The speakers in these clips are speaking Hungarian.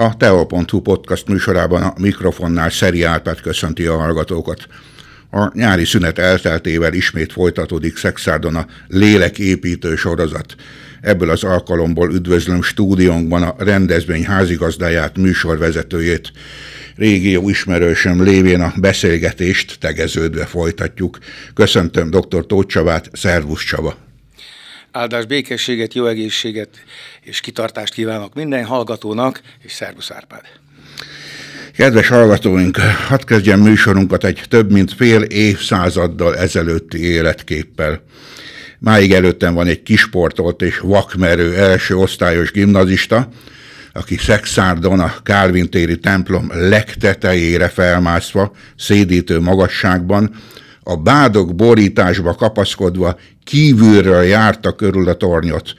A Teo.hu podcast műsorában a mikrofonnál Szeri Árpád köszönti a hallgatókat. A nyári szünet elteltével ismét folytatódik Szexárdon a léleképítő sorozat. Ebből az alkalomból üdvözlöm stúdiónkban a rendezvény házigazdáját, műsorvezetőjét. Régió ismerősöm lévén a beszélgetést tegeződve folytatjuk. Köszöntöm dr. Tóth Csabát, Szervusz Csaba! Áldás békességet, jó egészséget és kitartást kívánok minden hallgatónak, és szervusz Árpád! Kedves hallgatóink, hadd kezdjem műsorunkat egy több mint fél évszázaddal ezelőtti életképpel. Máig előttem van egy kisportolt és vakmerő első osztályos gimnazista, aki Szexárdon a Kálvin téri templom legtetejére felmászva, szédítő magasságban, a bádok borításba kapaszkodva kívülről járta körül a tornyot.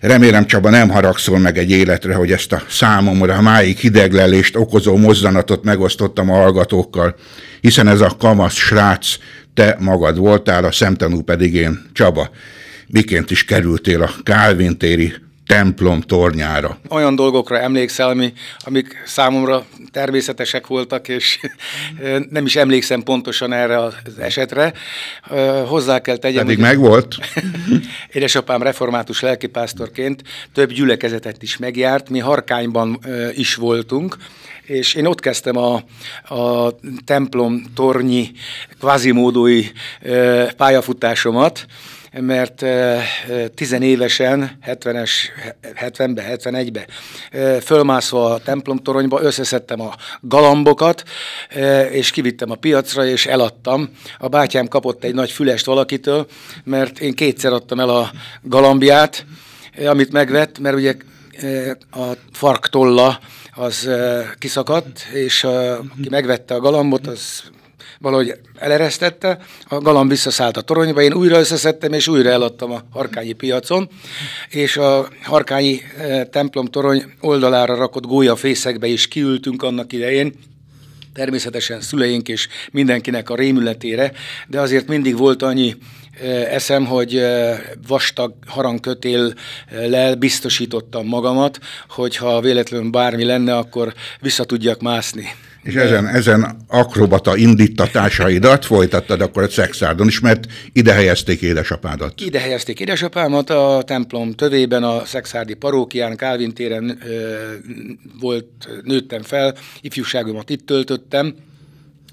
Remélem Csaba nem haragszol meg egy életre, hogy ezt a számomra máig hideglelést okozó mozzanatot megosztottam a hallgatókkal, hiszen ez a kamasz srác te magad voltál, a szemtanú pedig én, Csaba. Miként is kerültél a Kálvin téri templom tornyára. Olyan dolgokra emlékszel, ami, amik számomra természetesek voltak, és nem is emlékszem pontosan erre az esetre. Hozzá kell tegyem... Pedig meg volt. Édesapám református lelkipásztorként több gyülekezetet is megjárt, mi Harkányban is voltunk, és én ott kezdtem a, a templom tornyi kvázimódói pályafutásomat, mert tizenévesen, 70-es, 70-be, 71-be fölmászva a templomtoronyba összeszedtem a galambokat, és kivittem a piacra, és eladtam. A bátyám kapott egy nagy fülest valakitől, mert én kétszer adtam el a galambját, amit megvett, mert ugye a farktolla az kiszakadt, és aki megvette a galambot, az valahogy eleresztette, a galamb visszaszállt a toronyba, én újra összeszedtem, és újra eladtam a harkányi piacon, és a harkányi eh, templom torony oldalára rakott gólyafészekbe is kiültünk annak idején, természetesen szüleink és mindenkinek a rémületére, de azért mindig volt annyi eh, eszem, hogy eh, vastag harangkötéllel biztosítottam magamat, hogyha véletlenül bármi lenne, akkor vissza tudjak mászni. És ezen, ezen akrobata indítatásaidat folytattad akkor a Szexárdon is, mert ide helyezték édesapádat. Ide helyezték édesapámat a templom tövében, a Szexárdi parókián, Kálvin téren ö, volt, nőttem fel, ifjúságomat itt töltöttem,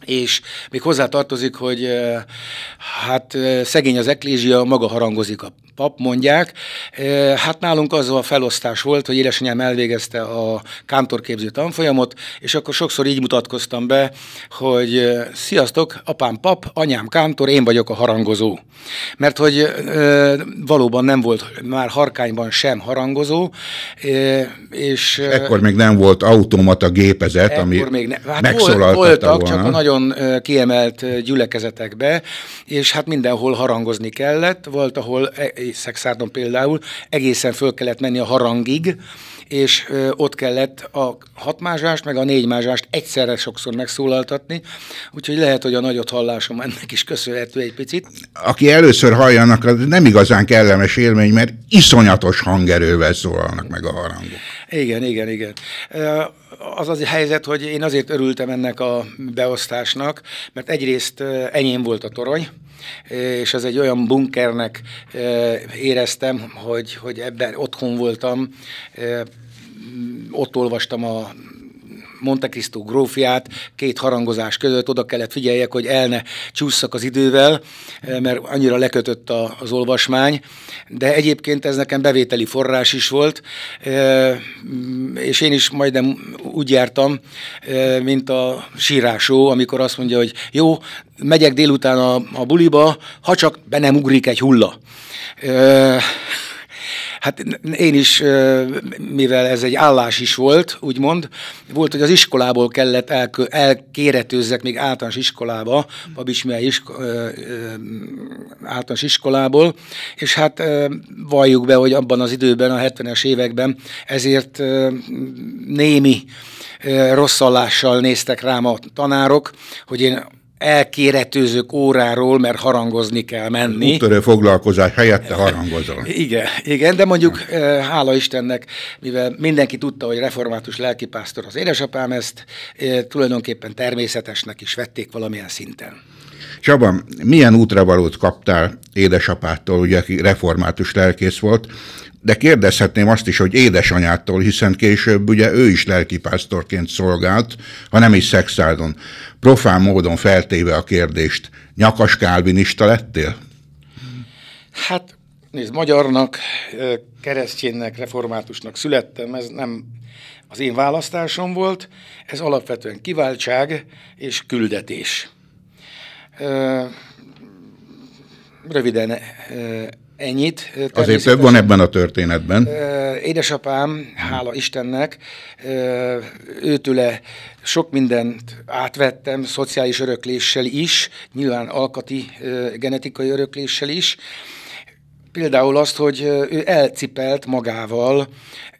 és még hozzá tartozik, hogy hát szegény az eklézsia, maga harangozik a pap, mondják. Hát nálunk az a felosztás volt, hogy édesanyám elvégezte a kántorképző tanfolyamot, és akkor sokszor így mutatkoztam be, hogy sziasztok, apám pap, anyám kántor, én vagyok a harangozó. Mert hogy valóban nem volt már harkányban sem harangozó, és... Ekkor még nem volt automata gépezet, ami még ne, hát megszólaltatta voltak, volna. csak a nagyon kiemelt gyülekezetekbe, és hát mindenhol harangozni kellett, volt, ahol e, Szexárdon például, egészen föl kellett menni a harangig, és ott kellett a hatmázsást, meg a négymázsást egyszerre sokszor megszólaltatni, úgyhogy lehet, hogy a nagyot hallásom ennek is köszönhető egy picit. Aki először halljanak, az nem igazán kellemes élmény, mert iszonyatos hangerővel szólalnak meg a harangok. Igen, igen, igen. Az az helyzet, hogy én azért örültem ennek a beosztásnak, mert egyrészt enyém volt a torony, és ez egy olyan bunkernek éreztem, hogy, hogy ebben otthon voltam, ott olvastam a Monte Cristo grófiát két harangozás között, oda kellett figyeljek, hogy el ne csúszszak az idővel, mert annyira lekötött az olvasmány, de egyébként ez nekem bevételi forrás is volt, és én is majdnem úgy jártam, mint a sírásó, amikor azt mondja, hogy jó, megyek délután a, a buliba, ha csak be nem ugrik egy hulla. Hát én is, mivel ez egy állás is volt, úgymond, volt, hogy az iskolából kellett el, elkéretőzzek még általános iskolába, Babics isko, általános iskolából, és hát valljuk be, hogy abban az időben, a 70-es években ezért némi rosszallással néztek rám a tanárok, hogy én elkéretőzök óráról, mert harangozni kell menni. Úttörő foglalkozás helyette harangozol. Igen, igen, de mondjuk hála Istennek, mivel mindenki tudta, hogy református lelkipásztor az édesapám, ezt tulajdonképpen természetesnek is vették valamilyen szinten. Csaba, milyen útravalót kaptál édesapától, ugye, aki református lelkész volt, de kérdezhetném azt is, hogy édesanyától, hiszen később ugye ő is lelkipásztorként szolgált, ha nem is szexáldon. Profán módon feltéve a kérdést, nyakas kálvinista lettél? Hát, nézd, magyarnak, kereszténynek, reformátusnak születtem, ez nem az én választásom volt, ez alapvetően kiváltság és küldetés. Röviden ennyit. Azért több van ebben a történetben. Édesapám, hála Istennek, őtőle sok mindent átvettem, szociális örökléssel is, nyilván alkati genetikai örökléssel is. Például azt, hogy ő elcipelt magával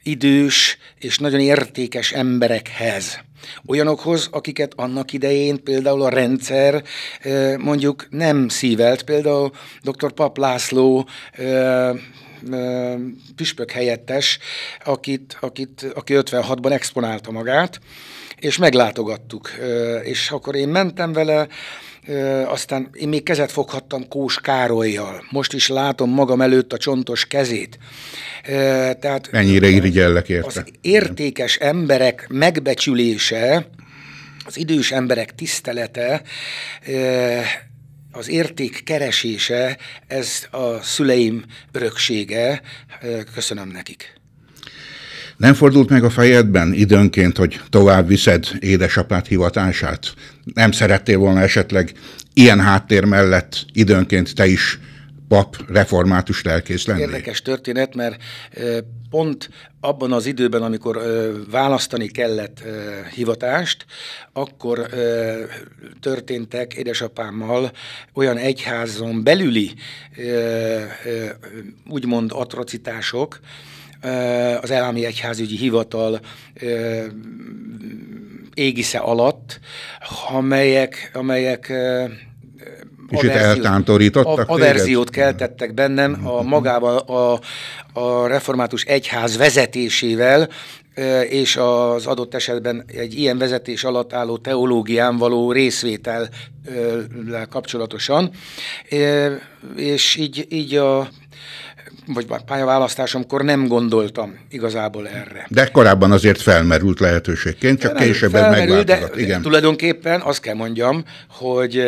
idős és nagyon értékes emberekhez olyanokhoz, akiket annak idején például a rendszer mondjuk nem szívelt. Például dr. Pap László püspök helyettes, akit, akit, aki 56-ban exponálta magát, és meglátogattuk. És akkor én mentem vele, aztán én még kezet foghattam Kós Károlyjal. Most is látom magam előtt a csontos kezét. Tehát Mennyire irigyellek érte. Az értékes emberek megbecsülése, az idős emberek tisztelete, az érték keresése, ez a szüleim öröksége. Köszönöm nekik. Nem fordult meg a fejedben időnként, hogy tovább viszed édesapát hivatását? Nem szerettél volna esetleg ilyen háttér mellett időnként te is pap, református lelkész lenni? Érdekes történet, mert pont abban az időben, amikor választani kellett hivatást, akkor történtek édesapámmal olyan egyházon belüli úgymond atrocitások, az Elhámi Egyházügyi Hivatal égisze alatt, amelyek, amelyek Kicsit eltántorítottak? Averziót keltettek bennem a magával a, a református egyház vezetésével, és az adott esetben egy ilyen vezetés alatt álló teológián való részvétel kapcsolatosan. És így, így a vagy pályaválasztásomkor nem gondoltam igazából erre. De korábban azért felmerült lehetőségként, csak nem, később megváltozott. De Igen. tulajdonképpen azt kell mondjam, hogy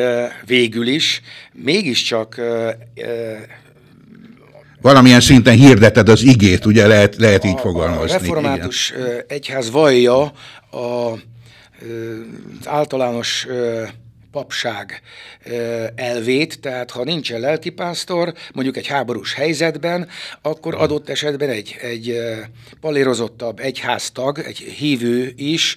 végül is mégiscsak valamilyen szinten hirdeted az igét, ugye lehet, lehet így fogalmazni. A református igen. egyház vallja a, az általános papság elvét, tehát ha nincsen lelkipásztor, mondjuk egy háborús helyzetben, akkor adott esetben egy, egy palérozottabb egyháztag, egy hívő is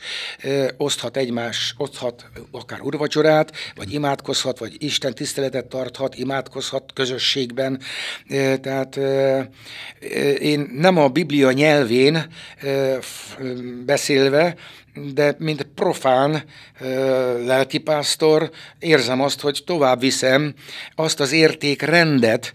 oszthat egymás, oszthat akár urvacsorát, vagy imádkozhat, vagy Isten tiszteletet tarthat, imádkozhat közösségben. Tehát én nem a Biblia nyelvén beszélve, de mint profán lelkipásztor érzem azt, hogy tovább viszem azt az értékrendet,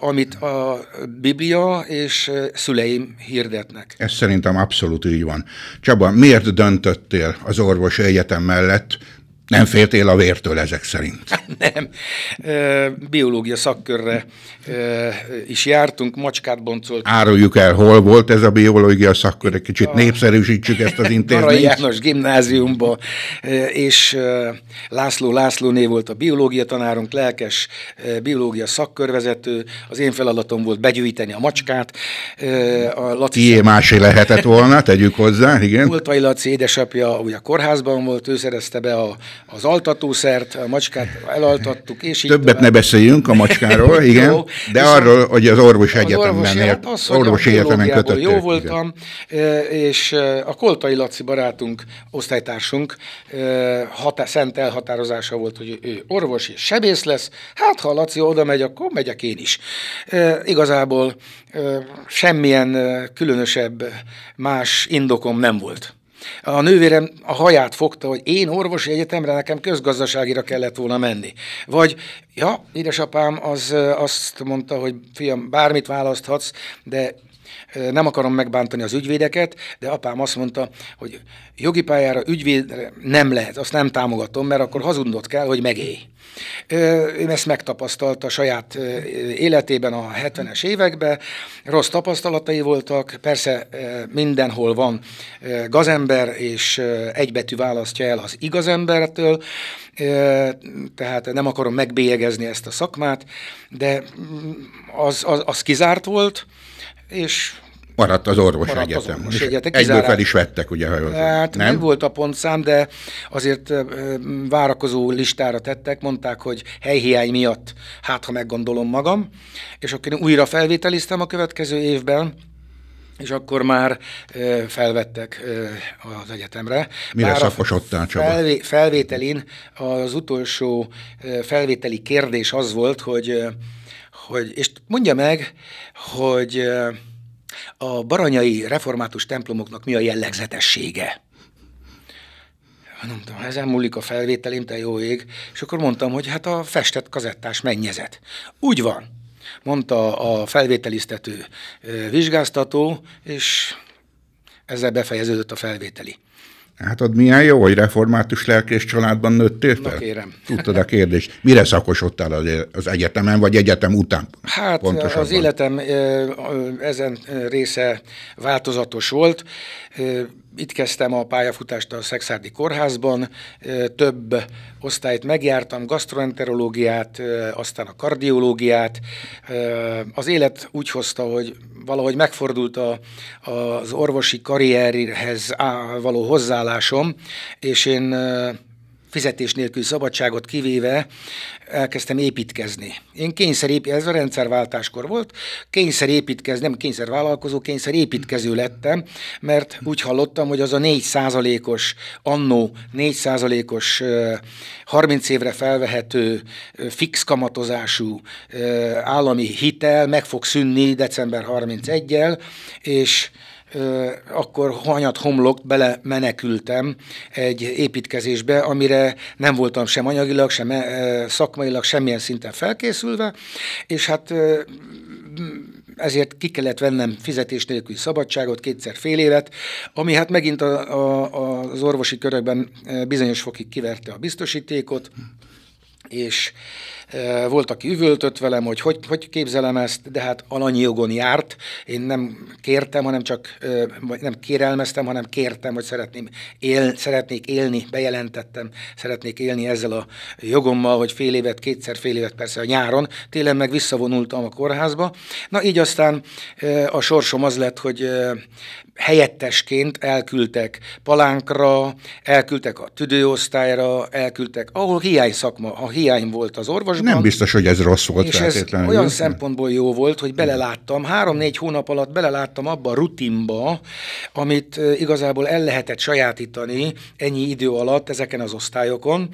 amit a Biblia és szüleim hirdetnek. Ez szerintem abszolút így van. Csaba, miért döntöttél az orvosi egyetem mellett, nem féltél a vértől ezek szerint? Nem. Biológia szakkörre is jártunk, macskát boncolt. Áruljuk el, hol volt ez a biológia szakkör, egy kicsit a... népszerűsítsük ezt az intézményt. Karai János gimnáziumba, és László Lászlóné volt a biológia tanárunk, lelkes biológia szakkörvezető, az én feladatom volt begyűjteni a macskát. A Laci Tié másé lehetett volna, tegyük hozzá, igen. Voltai Laci édesapja, ugye a kórházban volt, ő szerezte be a az altatószert, a macskát elaltattuk, és így Többet tovább. ne beszéljünk a macskáról, igen, jó, de arról, hogy az orvos egyetemben ért, az, orvosi egyetemen kötötték. Jó voltam, igen. és a Koltai Laci barátunk, osztálytársunk hatá, szent elhatározása volt, hogy ő orvos és sebész lesz, hát ha a Laci oda megy, akkor megyek én is. Igazából semmilyen különösebb más indokom nem volt. A nővérem a haját fogta, hogy én orvosi egyetemre nekem közgazdaságira kellett volna menni. Vagy, ja, édesapám az azt mondta, hogy fiam, bármit választhatsz, de nem akarom megbántani az ügyvédeket, de apám azt mondta, hogy jogi pályára ügyvéd nem lehet, azt nem támogatom, mert akkor hazudnod kell, hogy megélj. Ő ezt megtapasztalta saját életében a 70-es években, rossz tapasztalatai voltak, persze mindenhol van gazember, és egybetű választja el az igazembertől, tehát nem akarom megbélyegezni ezt a szakmát, de mm, az, az, az kizárt volt, és Maradt az orvos Maradt egyetem. Az orvos egyetem. Egyből fel is vettek, ugye? Hát nem? meg volt a pontszám, de azért várakozó listára tettek, mondták, hogy helyhiány miatt, hát ha meggondolom magam, és akkor én újra felvételiztem a következő évben, és akkor már felvettek az egyetemre. Mire Bár szakosodtál, Csaba? Felvé, felvételin az utolsó felvételi kérdés az volt, hogy, hogy és mondja meg, hogy a baranyai református templomoknak mi a jellegzetessége? Mondtam, ezen múlik a felvételim, te jó ég. És akkor mondtam, hogy hát a festett kazettás mennyezet. Úgy van, mondta a felvételiztető vizsgáztató, és ezzel befejeződött a felvételi. Hát ad milyen jó, hogy református lelkés családban nőttél fel? Na kérem. Tudtad a kérdést. Mire szakosodtál az egyetemen, vagy egyetem után? Hát pontosabban? az életem ezen része változatos volt. Itt kezdtem a pályafutást a Szexárdi Kórházban, több osztályt megjártam, gastroenterológiát, aztán a kardiológiát. Az élet úgy hozta, hogy valahogy megfordult a, az orvosi karrierhez való hozzáállásom, és én fizetés nélkül szabadságot kivéve elkezdtem építkezni. Én kényszer ez a rendszerváltáskor volt, kényszer építkezni, nem kényszer vállalkozó, kényszer építkező lettem, mert úgy hallottam, hogy az a 4 százalékos, annó 4 százalékos 30 évre felvehető fix kamatozású állami hitel meg fog szűnni december 31-el, és akkor hanyat homlok bele menekültem egy építkezésbe, amire nem voltam sem anyagilag, sem szakmailag semmilyen szinten felkészülve, és hát ezért ki kellett vennem fizetés nélküli szabadságot, kétszer fél évet, ami hát megint a, a, az orvosi körökben bizonyos fokig kiverte a biztosítékot, és volt, aki üvöltött velem, hogy, hogy hogy képzelem ezt, de hát alanyi jogon járt. Én nem kértem, hanem csak nem kérelmeztem, hanem kértem, hogy szeretném él, szeretnék élni, bejelentettem, szeretnék élni ezzel a jogommal, hogy fél évet, kétszer fél évet persze a nyáron, télen meg visszavonultam a kórházba. Na így aztán a sorsom az lett, hogy helyettesként elküldtek palánkra, elküldtek a tüdőosztályra, elküldtek, ahol hiány szakma, a hiány volt az orvosban. Nem biztos, hogy ez rossz volt és ez olyan szempontból jó volt, hogy beleláttam, három-négy hónap alatt beleláttam abba a rutinba, amit igazából el lehetett sajátítani ennyi idő alatt ezeken az osztályokon,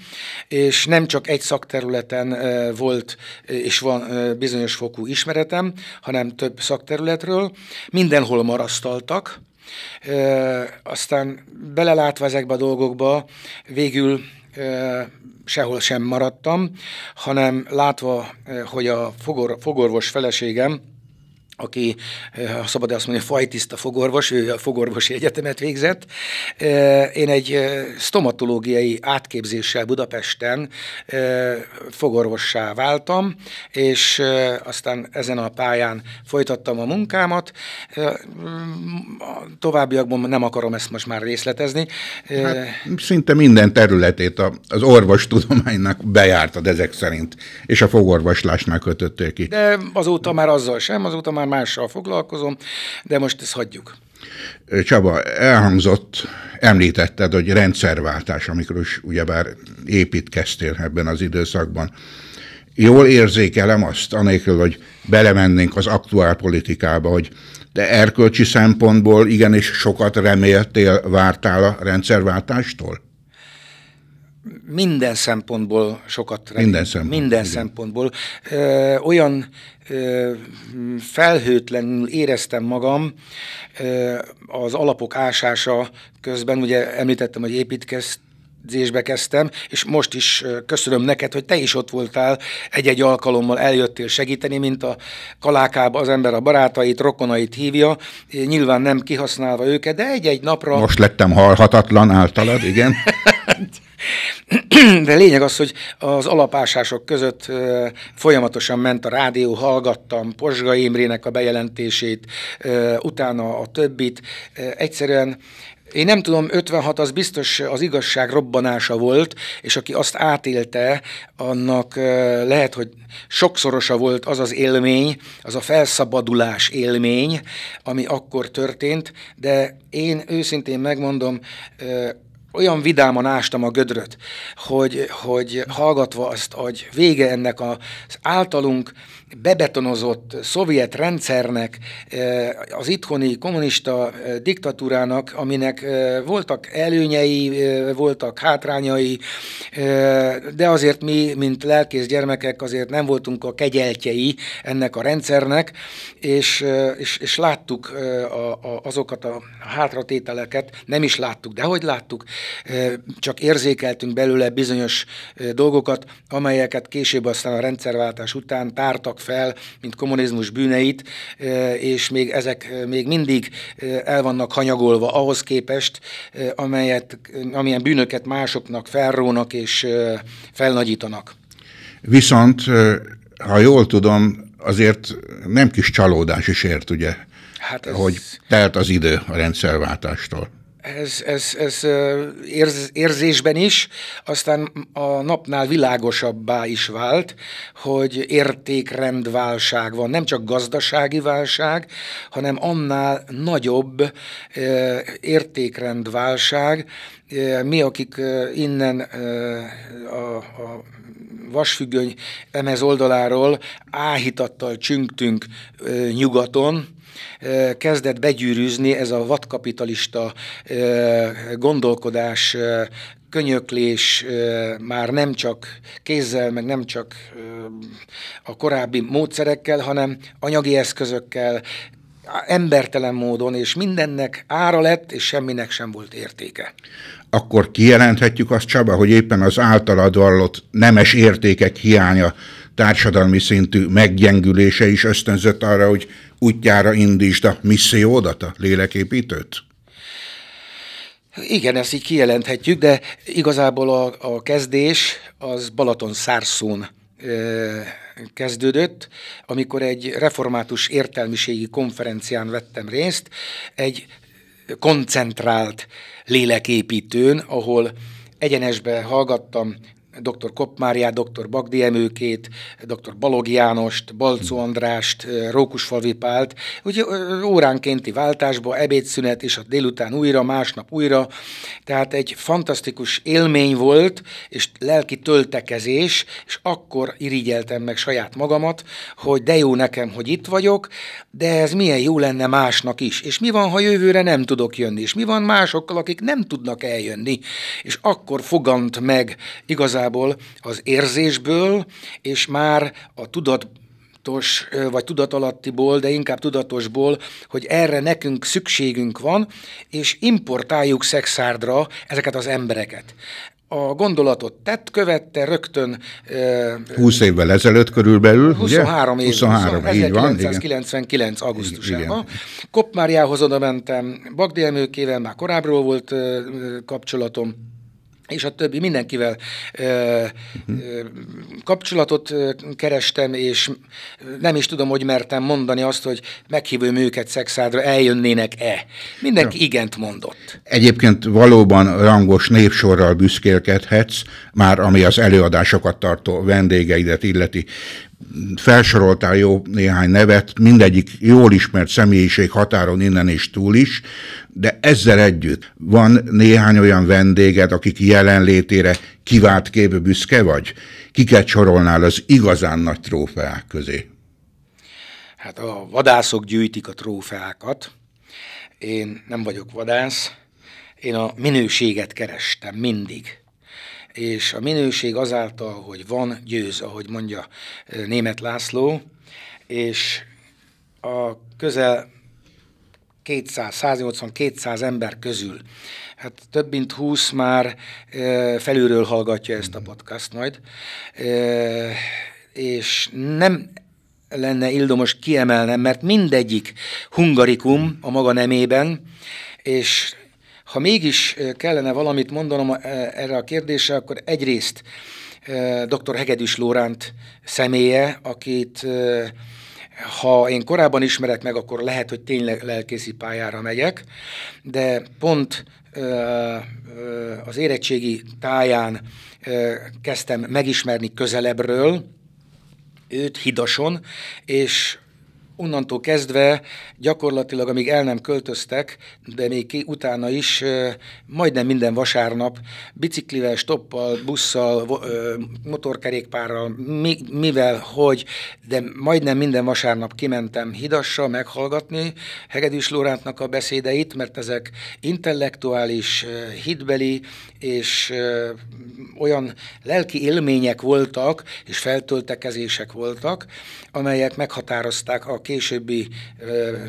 és nem csak egy szakterületen volt és van bizonyos fokú ismeretem, hanem több szakterületről. Mindenhol marasztaltak, aztán belelátva ezekbe a dolgokba, végül sehol sem maradtam, hanem látva, hogy a fogor, fogorvos feleségem, aki, ha szabad azt mondani, fajtiszta fogorvos, ő a fogorvosi egyetemet végzett. Én egy stomatológiai átképzéssel Budapesten fogorvossá váltam, és aztán ezen a pályán folytattam a munkámat. Továbbiakban nem akarom ezt most már részletezni. Hát, szinte minden területét az orvostudománynak bejártad ezek szerint, és a fogorvoslásnál kötöttél ki. De azóta már azzal sem, azóta már mással foglalkozom, de most ezt hagyjuk. Csaba, elhangzott, említetted, hogy rendszerváltás, amikor is ugyebár építkeztél ebben az időszakban. Jól érzékelem azt, anélkül, hogy belemennénk az aktuál politikába, hogy de erkölcsi szempontból igenis sokat reméltél, vártál a rendszerváltástól? Minden szempontból sokat remény. Minden szempontból. Minden szempontból. Ö, olyan ö, felhőtlenül éreztem magam ö, az alapok ásása közben, ugye említettem, hogy építkezt, edzésbe kezdtem, és most is köszönöm neked, hogy te is ott voltál, egy-egy alkalommal eljöttél segíteni, mint a kalákába az ember a barátait, rokonait hívja, nyilván nem kihasználva őket, de egy-egy napra... Most lettem halhatatlan általad, igen. De lényeg az, hogy az alapásások között folyamatosan ment a rádió, hallgattam Posga Imrének a bejelentését, utána a többit. Egyszerűen én nem tudom, 56 az biztos az igazság robbanása volt, és aki azt átélte, annak lehet, hogy sokszorosa volt az az élmény, az a felszabadulás élmény, ami akkor történt, de én őszintén megmondom, olyan vidáman ástam a gödröt, hogy, hogy hallgatva azt, hogy vége ennek az általunk bebetonozott szovjet rendszernek, eh, az itthoni kommunista eh, diktatúrának, aminek eh, voltak előnyei, voltak hátrányai, de azért mi, mint lelkész gyermekek, azért nem voltunk a kegyeltjei ennek a rendszernek, és, és, és láttuk a, a, azokat a hátratételeket, nem is láttuk, de hogy láttuk, csak érzékeltünk belőle bizonyos dolgokat, amelyeket később aztán a rendszerváltás után tártak fel, mint kommunizmus bűneit, és még ezek még mindig el vannak hanyagolva ahhoz képest, amelyet, amilyen bűnöket másoknak felrónak és felnagyítanak. Viszont, ha jól tudom, azért nem kis csalódás is ért, ugye, hát ez... hogy telt az idő a rendszerváltástól ez, ez, ez érz, érzésben is, aztán a napnál világosabbá is vált, hogy értékrendválság van, nem csak gazdasági válság, hanem annál nagyobb értékrendválság. Mi, akik innen a, a vasfüggöny emez oldaláról áhítattal csünktünk nyugaton, kezdett begyűrűzni ez a vadkapitalista gondolkodás, könyöklés már nem csak kézzel, meg nem csak a korábbi módszerekkel, hanem anyagi eszközökkel, embertelen módon, és mindennek ára lett, és semminek sem volt értéke. Akkor kijelenthetjük azt, Csaba, hogy éppen az általad vallott nemes értékek hiánya társadalmi szintű meggyengülése is ösztönzött arra, hogy útjára indítsd a missziódat, a léleképítőt? Igen, ezt így kijelenthetjük, de igazából a, a kezdés az Balaton szárszón kezdődött, amikor egy református értelmiségi konferencián vettem részt, egy koncentrált léleképítőn, ahol egyenesbe hallgattam dr. Koppmáriát, dr. Bagdi Emőkét, dr. Balog Jánost, Balcó Andrást, Rókusfalvi Pált, ugye óránkénti váltásba, ebédszünet, és a délután újra, másnap újra, tehát egy fantasztikus élmény volt, és lelki töltekezés, és akkor irigyeltem meg saját magamat, hogy de jó nekem, hogy itt vagyok, de ez milyen jó lenne másnak is. És mi van, ha jövőre nem tudok jönni? És mi van másokkal, akik nem tudnak eljönni? És akkor fogant meg igazán igazából az érzésből, és már a tudat tudatos, vagy tudatalattiból, de inkább tudatosból, hogy erre nekünk szükségünk van, és importáljuk szexárdra ezeket az embereket a gondolatot tett, követte rögtön... 20 évvel ezelőtt körülbelül, 23 ugye? év, 23, 23 1999. Igen. augusztusában. Koppmáriához oda mentem, Bagdi Emőkével már korábbról volt kapcsolatom, és a többi mindenkivel ö, ö, kapcsolatot kerestem, és nem is tudom, hogy mertem mondani azt, hogy meghívom őket szexádra, eljönnének-e. Mindenki ja. igent mondott. Egyébként valóban rangos népsorral büszkélkedhetsz, már ami az előadásokat tartó vendégeidet illeti felsoroltál jó néhány nevet, mindegyik jól ismert személyiség határon innen és túl is, de ezzel együtt van néhány olyan vendéged, akik jelenlétére kivált képbe büszke vagy? Kiket sorolnál az igazán nagy trófeák közé? Hát a vadászok gyűjtik a trófeákat. Én nem vagyok vadász, én a minőséget kerestem mindig és a minőség azáltal, hogy van, győz, ahogy mondja német László, és a közel 200, 180-200 ember közül, hát több mint 20 már felülről hallgatja ezt a podcast majd, és nem lenne ildomos kiemelnem, mert mindegyik hungarikum a maga nemében, és ha mégis kellene valamit mondanom erre a kérdésre, akkor egyrészt dr. Hegedűs Lóránt személye, akit ha én korábban ismerek meg, akkor lehet, hogy tényleg lelkészi pályára megyek, de pont az érettségi táján kezdtem megismerni közelebbről, őt hidason, és onnantól kezdve gyakorlatilag, amíg el nem költöztek, de még ki, utána is majdnem minden vasárnap biciklivel, stoppal, busszal, motorkerékpárral, mivel, hogy, de majdnem minden vasárnap kimentem Hidasra meghallgatni Hegedűs Lórántnak a beszédeit, mert ezek intellektuális, hitbeli és olyan lelki élmények voltak, és feltöltekezések voltak, amelyek meghatározták a későbbi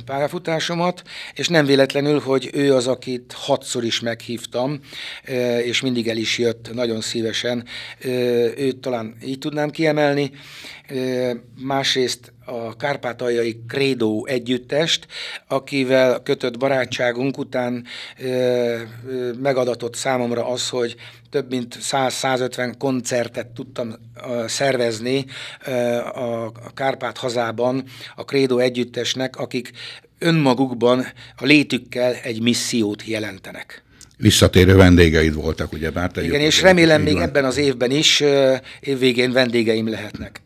pályafutásomat, és nem véletlenül, hogy ő az, akit hatszor is meghívtam, és mindig el is jött nagyon szívesen. Őt talán így tudnám kiemelni. Másrészt a kárpátaljai Credo együttest, akivel kötött barátságunk után megadatott számomra az, hogy több mint 100-150 koncertet tudtam szervezni a Kárpát hazában a Credo együttesnek, akik önmagukban a létükkel egy missziót jelentenek. Visszatérő vendégeid voltak, ugye bár Igen, és remélem még van. ebben az évben is évvégén vendégeim lehetnek.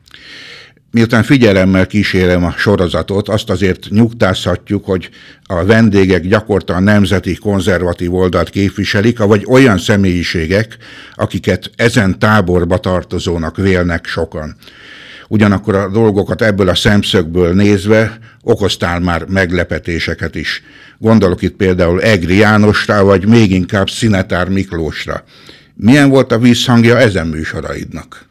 Miután figyelemmel kísérem a sorozatot, azt azért nyugtázhatjuk, hogy a vendégek gyakorta a nemzeti konzervatív oldalt képviselik, vagy olyan személyiségek, akiket ezen táborba tartozónak vélnek sokan. Ugyanakkor a dolgokat ebből a szemszögből nézve okoztál már meglepetéseket is. Gondolok itt például Egri Jánosra, vagy még inkább Szinetár Miklósra. Milyen volt a visszhangja ezen műsoraidnak?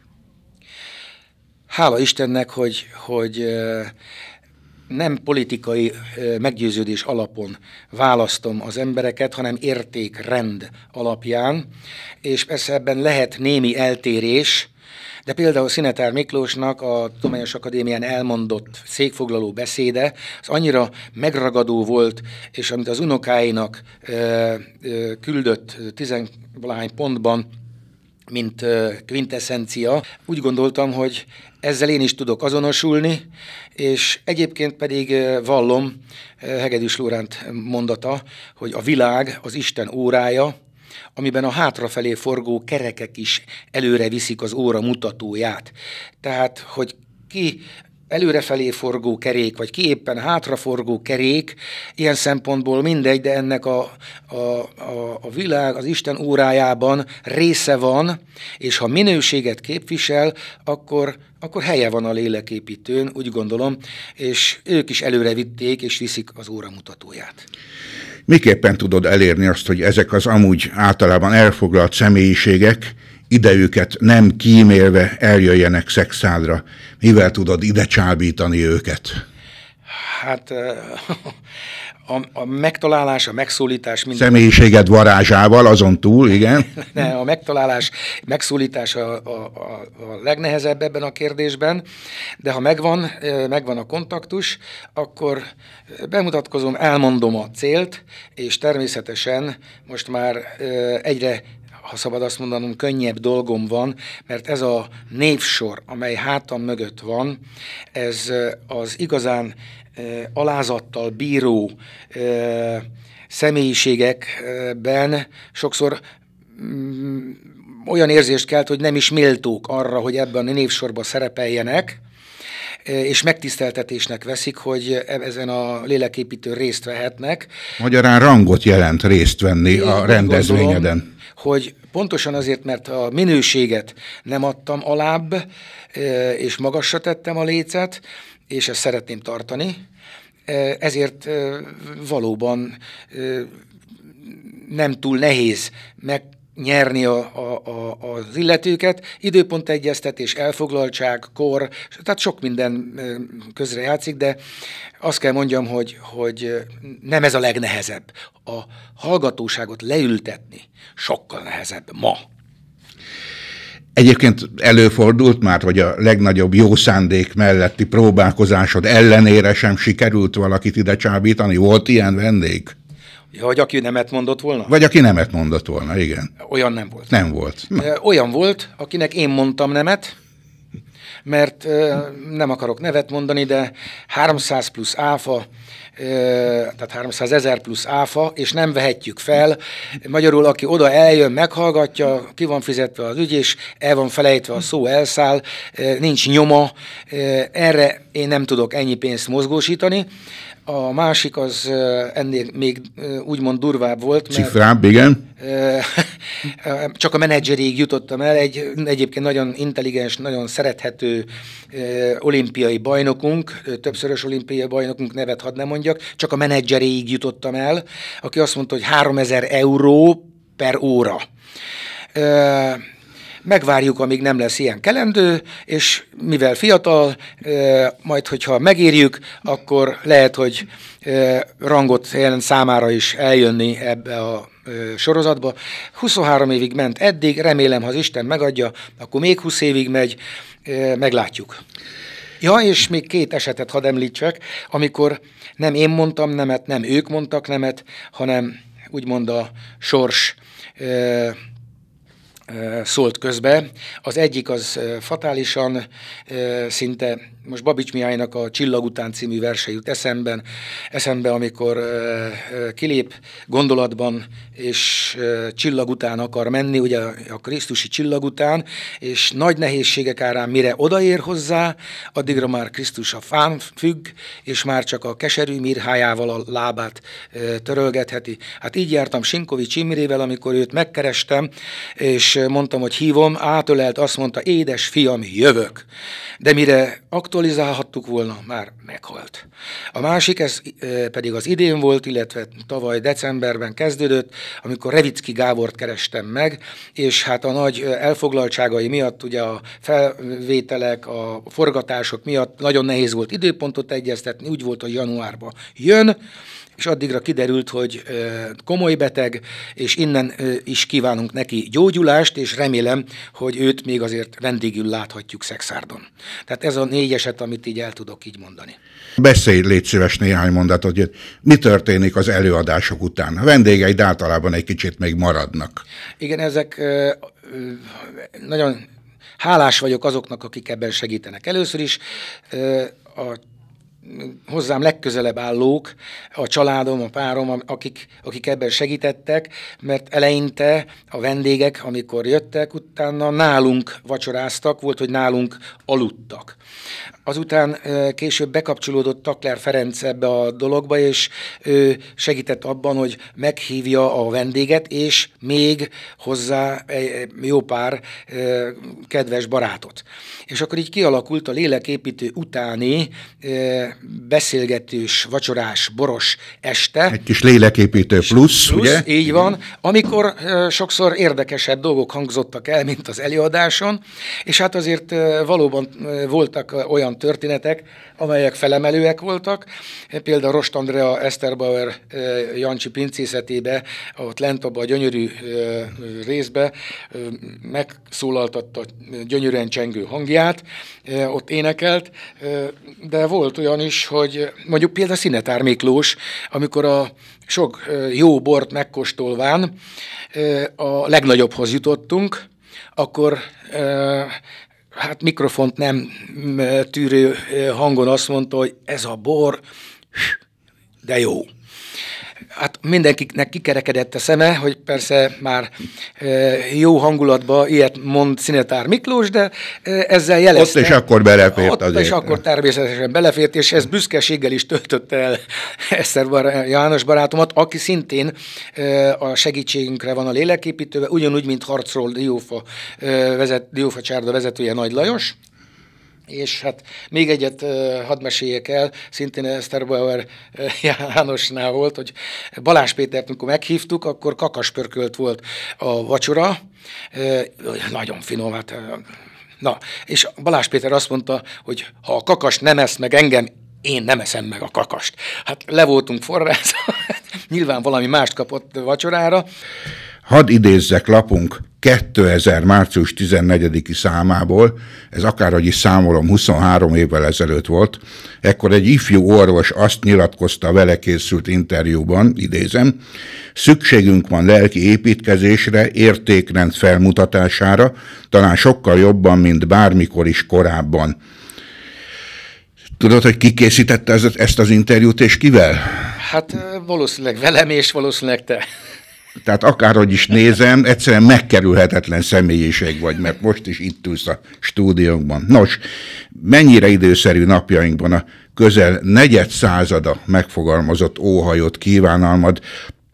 Hála Istennek, hogy, hogy nem politikai meggyőződés alapon választom az embereket, hanem értékrend alapján, és persze ebben lehet némi eltérés, de például Szinetár Miklósnak a Tudományos Akadémián elmondott székfoglaló beszéde, az annyira megragadó volt, és amit az unokáinak küldött tizenvalány pontban, mint quintessencia. Úgy gondoltam, hogy ezzel én is tudok azonosulni, és egyébként pedig vallom Hegedűs Lóránt mondata, hogy a világ az Isten órája, amiben a hátrafelé forgó kerekek is előre viszik az óra mutatóját. Tehát, hogy ki előrefelé forgó kerék, vagy ki éppen hátraforgó kerék, ilyen szempontból mindegy, de ennek a, a, a, a világ, az Isten órájában része van, és ha minőséget képvisel, akkor, akkor helye van a léleképítőn, úgy gondolom, és ők is előre vitték, és viszik az óra mutatóját. Miképpen tudod elérni azt, hogy ezek az amúgy általában elfoglalt személyiségek idejüket nem kímélve eljöjjenek szexádra. Mivel tudod ide csábítani őket? Hát a, a megtalálás, a megszólítás... Minden... Személyiséged varázsával, azon túl, igen. ne, a megtalálás, megszólítás a, a, a, a legnehezebb ebben a kérdésben, de ha megvan, megvan a kontaktus, akkor bemutatkozom, elmondom a célt, és természetesen most már egyre ha szabad azt mondanom, könnyebb dolgom van, mert ez a névsor, amely hátam mögött van, ez az igazán alázattal bíró személyiségekben sokszor mm, olyan érzést kelt, hogy nem is méltók arra, hogy ebben a névsorban szerepeljenek, és megtiszteltetésnek veszik, hogy e-, ezen a léleképítő részt vehetnek. Magyarán rangot jelent részt venni Én a rendezvényeden. Gondolom, hogy pontosan azért, mert a minőséget nem adtam alább, és magasra tettem a lécet, és ezt szeretném tartani, ezért valóban nem túl nehéz meg nyerni a, a, a, az illetőket, időpontegyeztetés, elfoglaltság, kor, tehát sok minden közre játszik, de azt kell mondjam, hogy, hogy nem ez a legnehezebb. A hallgatóságot leültetni sokkal nehezebb ma. Egyébként előfordult már, hogy a legnagyobb jó szándék melletti próbálkozásod ellenére sem sikerült valakit ide csábítani? Volt ilyen vendég? Ja, vagy aki nemet mondott volna? Vagy aki nemet mondott volna, igen. Olyan nem volt. Nem volt. Na. Olyan volt, akinek én mondtam nemet, mert nem akarok nevet mondani, de 300 plusz áfa, tehát 300 ezer plusz áfa, és nem vehetjük fel. Magyarul, aki oda eljön, meghallgatja, ki van fizetve az ügy, és el van felejtve a szó, elszáll, nincs nyoma, erre én nem tudok ennyi pénzt mozgósítani. A másik az ennél még úgymond durvább volt. Cifrább, igen. Csak a menedzserig jutottam el, egy egyébként nagyon intelligens, nagyon szerethető olimpiai bajnokunk, többszörös olimpiai bajnokunk nevet hadd nem mondjak, csak a menedzserig jutottam el, aki azt mondta, hogy 3000 euró per óra megvárjuk, amíg nem lesz ilyen kelendő, és mivel fiatal, majd hogyha megérjük, akkor lehet, hogy rangot jelent számára is eljönni ebbe a sorozatba. 23 évig ment eddig, remélem, ha az Isten megadja, akkor még 20 évig megy, meglátjuk. Ja, és még két esetet hadd említsek, amikor nem én mondtam nemet, nem ők mondtak nemet, hanem úgymond a sors szólt közbe. Az egyik az fatálisan szinte, most Babics Mihálynak a Csillag után című verse jut eszemben, eszembe, amikor kilép gondolatban, és csillag után akar menni, ugye a Krisztusi csillag után, és nagy nehézségek árán mire odaér hozzá, addigra már Krisztus a fán függ, és már csak a keserű mirhájával a lábát törölgetheti. Hát így jártam Sinkovics Imrével, amikor őt megkerestem, és mondtam, hogy hívom, átölelt, azt mondta, édes fiam, jövök. De mire aktualizálhattuk volna, már meghalt. A másik, ez pedig az idén volt, illetve tavaly decemberben kezdődött, amikor Revicki Gábort kerestem meg, és hát a nagy elfoglaltságai miatt, ugye a felvételek, a forgatások miatt nagyon nehéz volt időpontot egyeztetni, úgy volt, hogy januárban jön, és addigra kiderült, hogy komoly beteg, és innen is kívánunk neki gyógyulást, és remélem, hogy őt még azért vendégül láthatjuk Szexárdon. Tehát ez a négy eset, amit így el tudok így mondani. Beszélj, légy szíves néhány mondatot, hogy mi történik az előadások után. A vendégeid általában egy kicsit még maradnak. Igen, ezek nagyon hálás vagyok azoknak, akik ebben segítenek. Először is a hozzám legközelebb állók, a családom, a párom, akik, akik ebben segítettek, mert eleinte a vendégek, amikor jöttek, utána nálunk vacsoráztak, volt, hogy nálunk aludtak. Azután később bekapcsolódott Takler Ferenc ebbe a dologba, és ő segített abban, hogy meghívja a vendéget, és még hozzá jó pár kedves barátot. És akkor így kialakult a léleképítő utáni beszélgetős, vacsorás, boros este. Egy kis léleképítő plusz, plusz ugye? Így van, amikor sokszor érdekesebb dolgok hangzottak el, mint az előadáson, és hát azért valóban voltak olyan történetek, amelyek felemelőek voltak. Például Rost Andrea Eszterbauer Jancsi pincészetébe, ott lent abban a gyönyörű részbe megszólaltatta gyönyörűen csengő hangját, ott énekelt, de volt olyan is, hogy mondjuk például Szinetár Miklós, amikor a sok jó bort megkóstolván a legnagyobbhoz jutottunk, akkor hát mikrofont nem tűrő hangon azt mondta, hogy ez a bor, de jó hát mindenkinek kikerekedett a szeme, hogy persze már jó hangulatban ilyet mond Szinetár Miklós, de ezzel jelezte. Ott és akkor belefért ott azért. és akkor természetesen belefért, és ez büszkeséggel is töltötte el Eszter bar- János barátomat, aki szintén a segítségünkre van a léleképítőben, ugyanúgy, mint harcról Diófa, vezet, Diófa Csárda vezetője Nagy Lajos, És hát még egyet hadd meséljek el, szintén Eszterbauer Jánosnál volt, hogy Balázs Pétert, amikor meghívtuk, akkor kakaspörkölt volt a vacsora, nagyon finom, hát Na, és Balázs Péter azt mondta, hogy ha a kakas nem esz meg engem, én nem eszem meg a kakast. Hát le voltunk forrázva, nyilván valami mást kapott vacsorára. Hadd idézzek lapunk 2000. március 14 számából, ez akárhogy is számolom, 23 évvel ezelőtt volt, ekkor egy ifjú orvos azt nyilatkozta vele készült interjúban, idézem, szükségünk van lelki építkezésre, értékrend felmutatására, talán sokkal jobban, mint bármikor is korábban. Tudod, hogy ki készítette ezt az interjút, és kivel? Hát valószínűleg velem, és valószínűleg te. Tehát akárhogy is nézem, egyszerűen megkerülhetetlen személyiség vagy, mert most is itt ülsz a stúdiónkban. Nos, mennyire időszerű napjainkban a közel negyed százada megfogalmazott óhajott kívánalmad,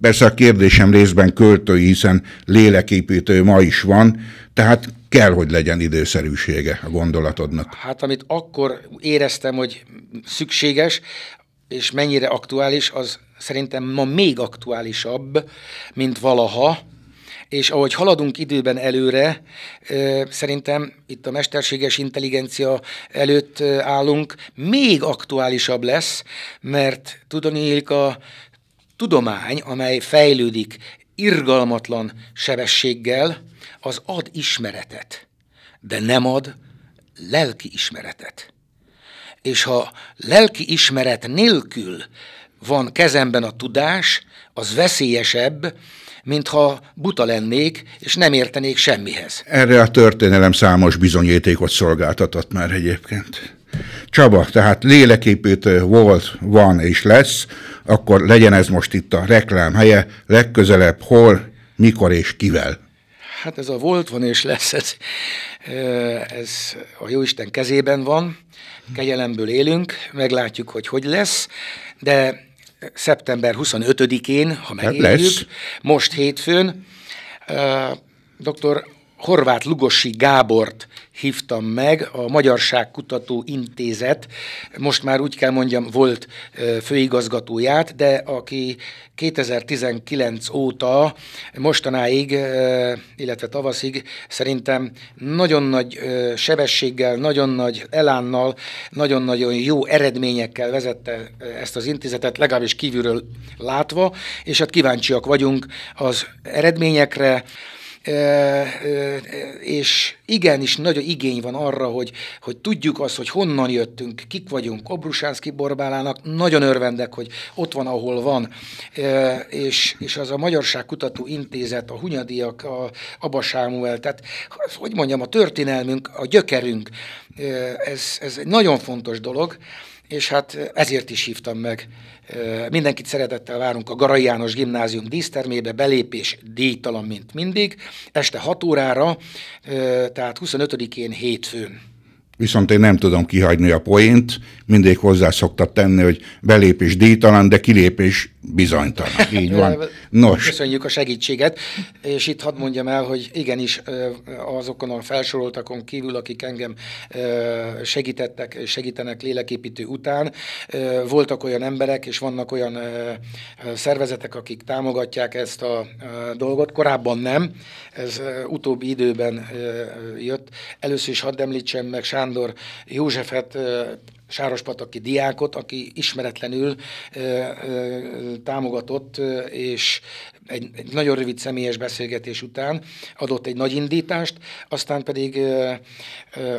Persze a kérdésem részben költői, hiszen léleképítő ma is van, tehát kell, hogy legyen időszerűsége a gondolatodnak. Hát amit akkor éreztem, hogy szükséges, és mennyire aktuális, az szerintem ma még aktuálisabb, mint valaha, és ahogy haladunk időben előre, szerintem itt a mesterséges intelligencia előtt állunk, még aktuálisabb lesz, mert tudni a tudomány, amely fejlődik irgalmatlan sebességgel, az ad ismeretet, de nem ad lelki ismeretet. És ha lelki ismeret nélkül van kezemben a tudás, az veszélyesebb, mintha buta lennék, és nem értenék semmihez. Erre a történelem számos bizonyítékot szolgáltatott már egyébként. Csaba, tehát léleképítő volt, van és lesz, akkor legyen ez most itt a reklám helye, legközelebb hol, mikor és kivel. Hát ez a volt van és lesz, ez, ez a Jóisten kezében van, kegyelemből élünk, meglátjuk, hogy hogy lesz, de szeptember 25-én, ha hát megéljük, most hétfőn, dr. Horváth Lugosi Gábort hívtam meg, a Magyarság Kutató Intézet, most már úgy kell mondjam, volt főigazgatóját, de aki 2019 óta mostanáig, illetve tavaszig szerintem nagyon nagy sebességgel, nagyon nagy elánnal, nagyon-nagyon jó eredményekkel vezette ezt az intézetet, legalábbis kívülről látva, és hát kíváncsiak vagyunk az eredményekre, és igenis nagy igény van arra, hogy, hogy tudjuk azt, hogy honnan jöttünk, kik vagyunk. Obrusánszki Borbálának nagyon örvendek, hogy ott van, ahol van, és, és az a Magyarság Kutató Intézet, a Hunyadiak, a Abba Sámuel, tehát hogy mondjam, a történelmünk, a gyökerünk, ez, ez egy nagyon fontos dolog, és hát ezért is hívtam meg. Mindenkit szeretettel várunk a Garai János Gimnázium dísztermébe, belépés díjtalan, mint mindig, este 6 órára, tehát 25-én hétfőn. Viszont én nem tudom kihagyni a poént, mindig hozzá szoktat tenni, hogy belépés díjtalan, de kilépés bizonytalan. Így van. Nos. Köszönjük a segítséget, és itt hadd mondjam el, hogy igenis azokon a felsoroltakon kívül, akik engem segítettek, segítenek léleképítő után, voltak olyan emberek, és vannak olyan szervezetek, akik támogatják ezt a dolgot. Korábban nem, ez utóbbi időben jött. Először is hadd említsem meg Sándor Józsefet, sárospataki diákot, aki ismeretlenül ö, ö, támogatott, és egy, egy nagyon rövid személyes beszélgetés után adott egy nagy indítást, aztán pedig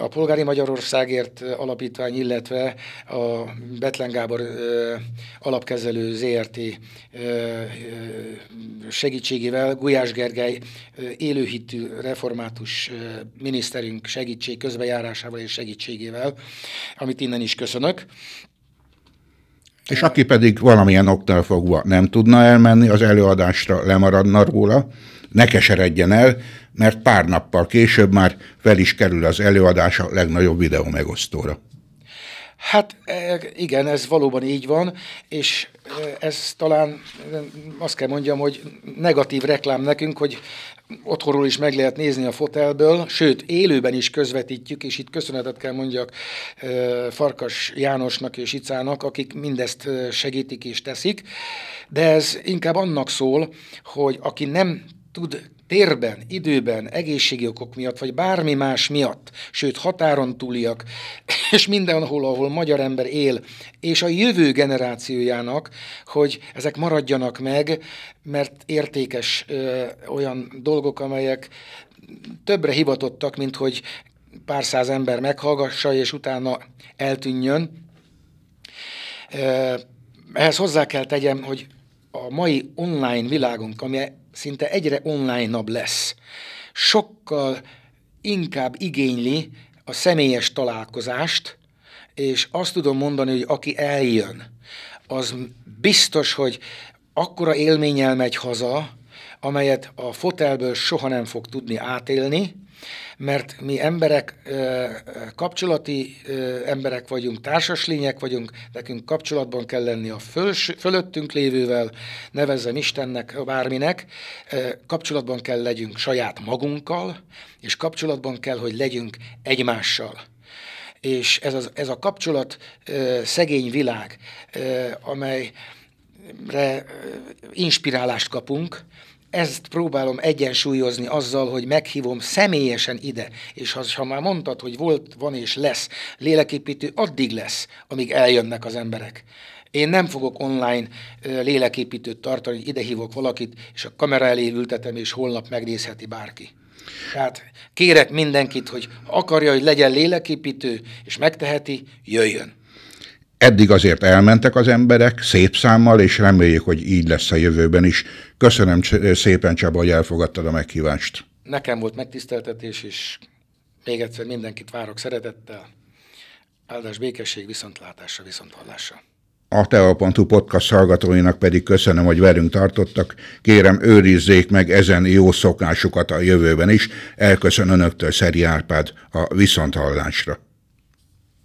a Polgári Magyarországért alapítvány, illetve a Betlen Gábor alapkezelő ZRT segítségével Gulyás Gergely élőhitű református miniszterünk segítség közbejárásával és segítségével, amit innen is köszönök. És aki pedig valamilyen oknál fogva nem tudna elmenni az előadásra, lemaradna róla, ne keseredjen el, mert pár nappal később már fel is kerül az előadás a legnagyobb videó megosztóra. Hát e, igen, ez valóban így van, és e, ez talán azt kell mondjam, hogy negatív reklám nekünk, hogy otthonról is meg lehet nézni a fotelből, sőt, élőben is közvetítjük, és itt köszönetet kell mondjak Farkas Jánosnak és Icának, akik mindezt segítik és teszik, de ez inkább annak szól, hogy aki nem tud térben, időben, egészségi okok miatt, vagy bármi más miatt, sőt határon túliak, és mindenhol, ahol magyar ember él, és a jövő generációjának, hogy ezek maradjanak meg, mert értékes ö, olyan dolgok, amelyek többre hivatottak, mint hogy pár száz ember meghallgassa, és utána eltűnjön. Ehhez hozzá kell tegyem, hogy a mai online világunk, ami szinte egyre online-nabb lesz, sokkal inkább igényli a személyes találkozást, és azt tudom mondani, hogy aki eljön, az biztos, hogy akkora élménnyel megy haza, amelyet a fotelből soha nem fog tudni átélni, mert mi emberek, kapcsolati emberek vagyunk, társas lények vagyunk, nekünk kapcsolatban kell lenni a föls, fölöttünk lévővel, nevezzem Istennek, bárminek, kapcsolatban kell legyünk saját magunkkal, és kapcsolatban kell, hogy legyünk egymással. És ez, az, ez a kapcsolat szegény világ, amelyre inspirálást kapunk, ezt próbálom egyensúlyozni azzal, hogy meghívom személyesen ide, és ha, már mondtad, hogy volt, van és lesz léleképítő, addig lesz, amíg eljönnek az emberek. Én nem fogok online léleképítőt tartani, ide hívok valakit, és a kamera elé ültetem, és holnap megnézheti bárki. Tehát kérek mindenkit, hogy akarja, hogy legyen léleképítő, és megteheti, jöjjön. Eddig azért elmentek az emberek szép számmal, és reméljük, hogy így lesz a jövőben is. Köszönöm szépen, Csaba, hogy elfogadtad a meghívást. Nekem volt megtiszteltetés, és még egyszer mindenkit várok szeretettel. Áldás békesség, viszontlátásra, viszonthallásra. A Teo.hu podcast hallgatóinak pedig köszönöm, hogy velünk tartottak. Kérem, őrizzék meg ezen jó szokásukat a jövőben is. Elköszön önöktől Szeri Árpád a viszonthallásra.